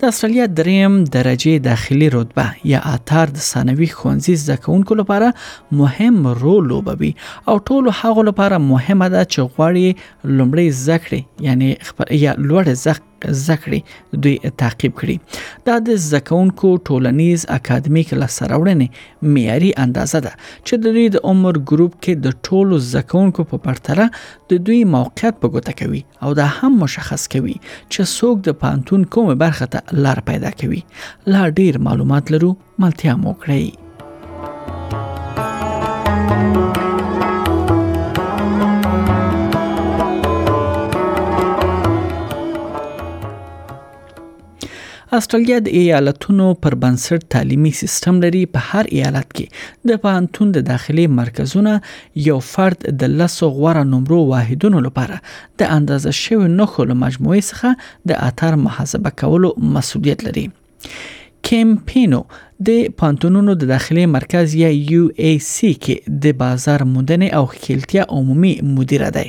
د استرالیا دریم درجه داخلي رتبه یا اتار د ثانوي ښوونځي زده کوونکو لپاره مهم رول لوبوي او ټولو هغو لپاره مهمه ده چې غواړي لومړی زده کړي یعنی خبر یا لوړ زده زکړي دوی تعقیب کړي دا د زکونکو ټولنیز اکیډمیک لاسراوړنې معیاري اندازه ده چې د دوی د عمر ګروپ کې د ټولو زکونکو په پرتله د دوی موقعیت په ګوته کوي او دا هم مشخص کوي چې څوک د پانتون کومه برخه ته لار پیدا کوي لا ډیر معلومات لرو ملتیا مو کړئ استرالیا د ایالتونو پر بنسټ تعلیمي سیستم لري په هر ایالت کې د پانتون د داخلي مرکزونه یو فرد د لسو غوړه نمرو واحدونو لپاره د اندازه شوی نخو له مجموعې څخه د اتر محاسبه کولو مسولیت لري کیمپینو د پانتونونو د داخلي مرکز یا یو ای سی کې د بازار موندنې او خلتیا عمومي مدیر دی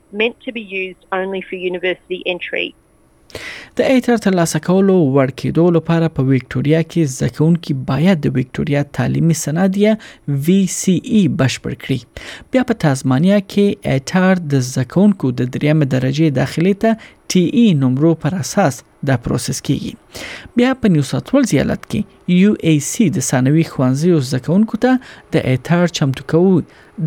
meant to be used only for university entry. د ایتر ترلاسه کولو وړ کېدو لپاره په وکټوریا کې زده کوونکي باید د وکټوریا تعلیمي سند یا وی سی ای بشپړ کړي بیا په تازمانیا کې ایتر د زده کوونکو د دریم درجه داخلي ته ټي ای نمرو پر اساس دا پروسس کیږي بیا په نیو ساوث ولز ایالت کې یو ای سی د ثانوي ښوونځیو زده کوونکو ته د ایثار چمتو کوي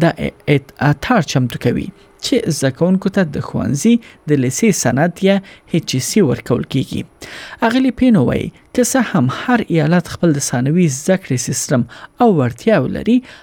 د ایثار چمتو کوي چې زده کوونکو ته د ښوونځي د لیسې سند یا هیچ سی ورکول کیږي اغلی پینو وای که څه هم هر ایالت خپل د ثانوي زده کړې سیستم او ورتیا ولري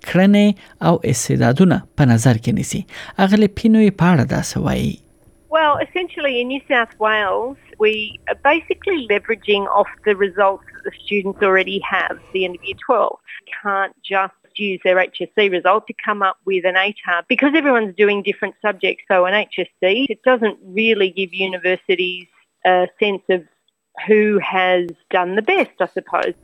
کرنه او استعدادونه په نظر کې نیسی اغلی پینوي پاړه دا سوایي Well, essentially in New South Wales, we are basically leveraging off the results that the students already have at the end of year 12. Can't just just use their HSC result to come up with an ATAR because everyone's doing different subjects. So an HSC, it doesn't really give universities a sense of who has done the best I suppose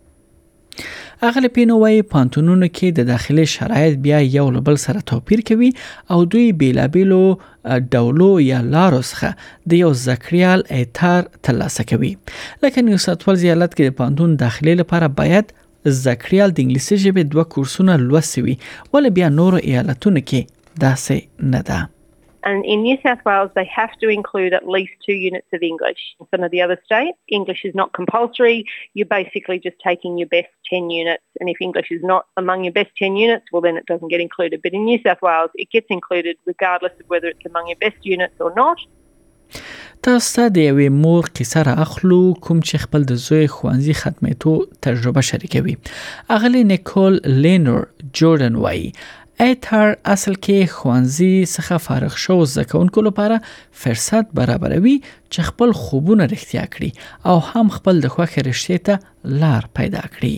اغلی پینو وایي پانتونونو کې د داخلي شرایط بیا یو له بل سره توپیر کوي او دوی بیلابیلو ډولو یا لارو څخه د یو زکړیال ایتار ترلاسه کوي لکه نیو ساوت ولز ایالت کې د پانتون داخلي لپاره باید زکړیال د انګلیسي ژبې دوه کورسونه لوسي وي ولې بیا نورو ایالتونو کې داسې نه ده And in New South Wales, they have to include at least two units of English. In some of the other states, English is not compulsory. You're basically just taking your best 10 units. And if English is not among your best 10 units, well, then it doesn't get included. But in New South Wales, it gets included regardless of whether it's among your best units or not. تاسو ته د یوې مور کیسه را اخلو کوم چې خپل د زوی ښوونځي ختمېتو تجربه شریکوي اغلی نیکول لینور جوردن وایي ایتر اصل کې ښوونځي څخه فارغ شو زده کوونکو لپاره فرصت برابروي چې خپل خوبونه رښتیا کړي او هم خپل د خوښې رشتې ته لار پیدا کړي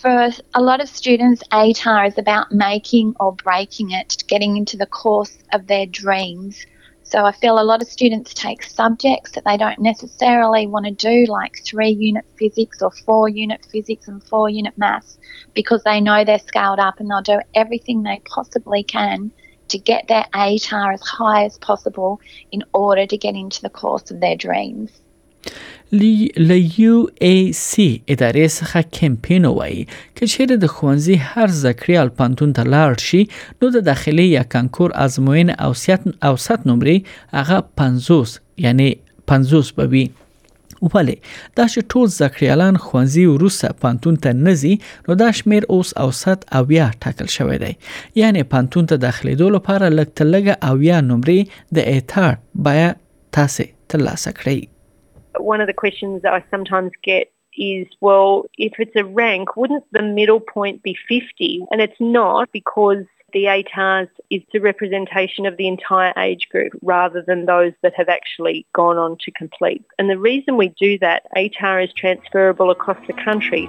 for a lot of students, ATAR is about making or breaking it, getting into the course of their dreams. So I feel a lot of students take subjects that they don't necessarily want to do, like three unit physics or four unit physics and four unit maths, because they know they're scaled up and they'll do everything they possibly can to get their ATAR as high as possible in order to get into the course of their dreams. له یو ای سی ادارې څخه کمپینو وایي که چیرې د ښوونځي هر زده کړیال پانتون ته لاړ شي نو د داخلي یا کانکور ازموین او سیات او ست نمرې هغه 50 یعنی 50 به وي ولی دا چې ټول زده کړیالان ښوونځي وروسته پانتون ته نزي نو دا شمیر اوس او ست او یا ټاکل شوی دی یعنی پانتون ته داخليدو لپاره لګ تلګه او یا نمرې د اعتار بیا تاسو ترلاسه کړئ one of the questions that I sometimes get is, well, if it's a rank, wouldn't the middle point be 50? And it's not because the ATARS is the representation of the entire age group rather than those that have actually gone on to complete. And the reason we do that, ATAR is transferable across the country.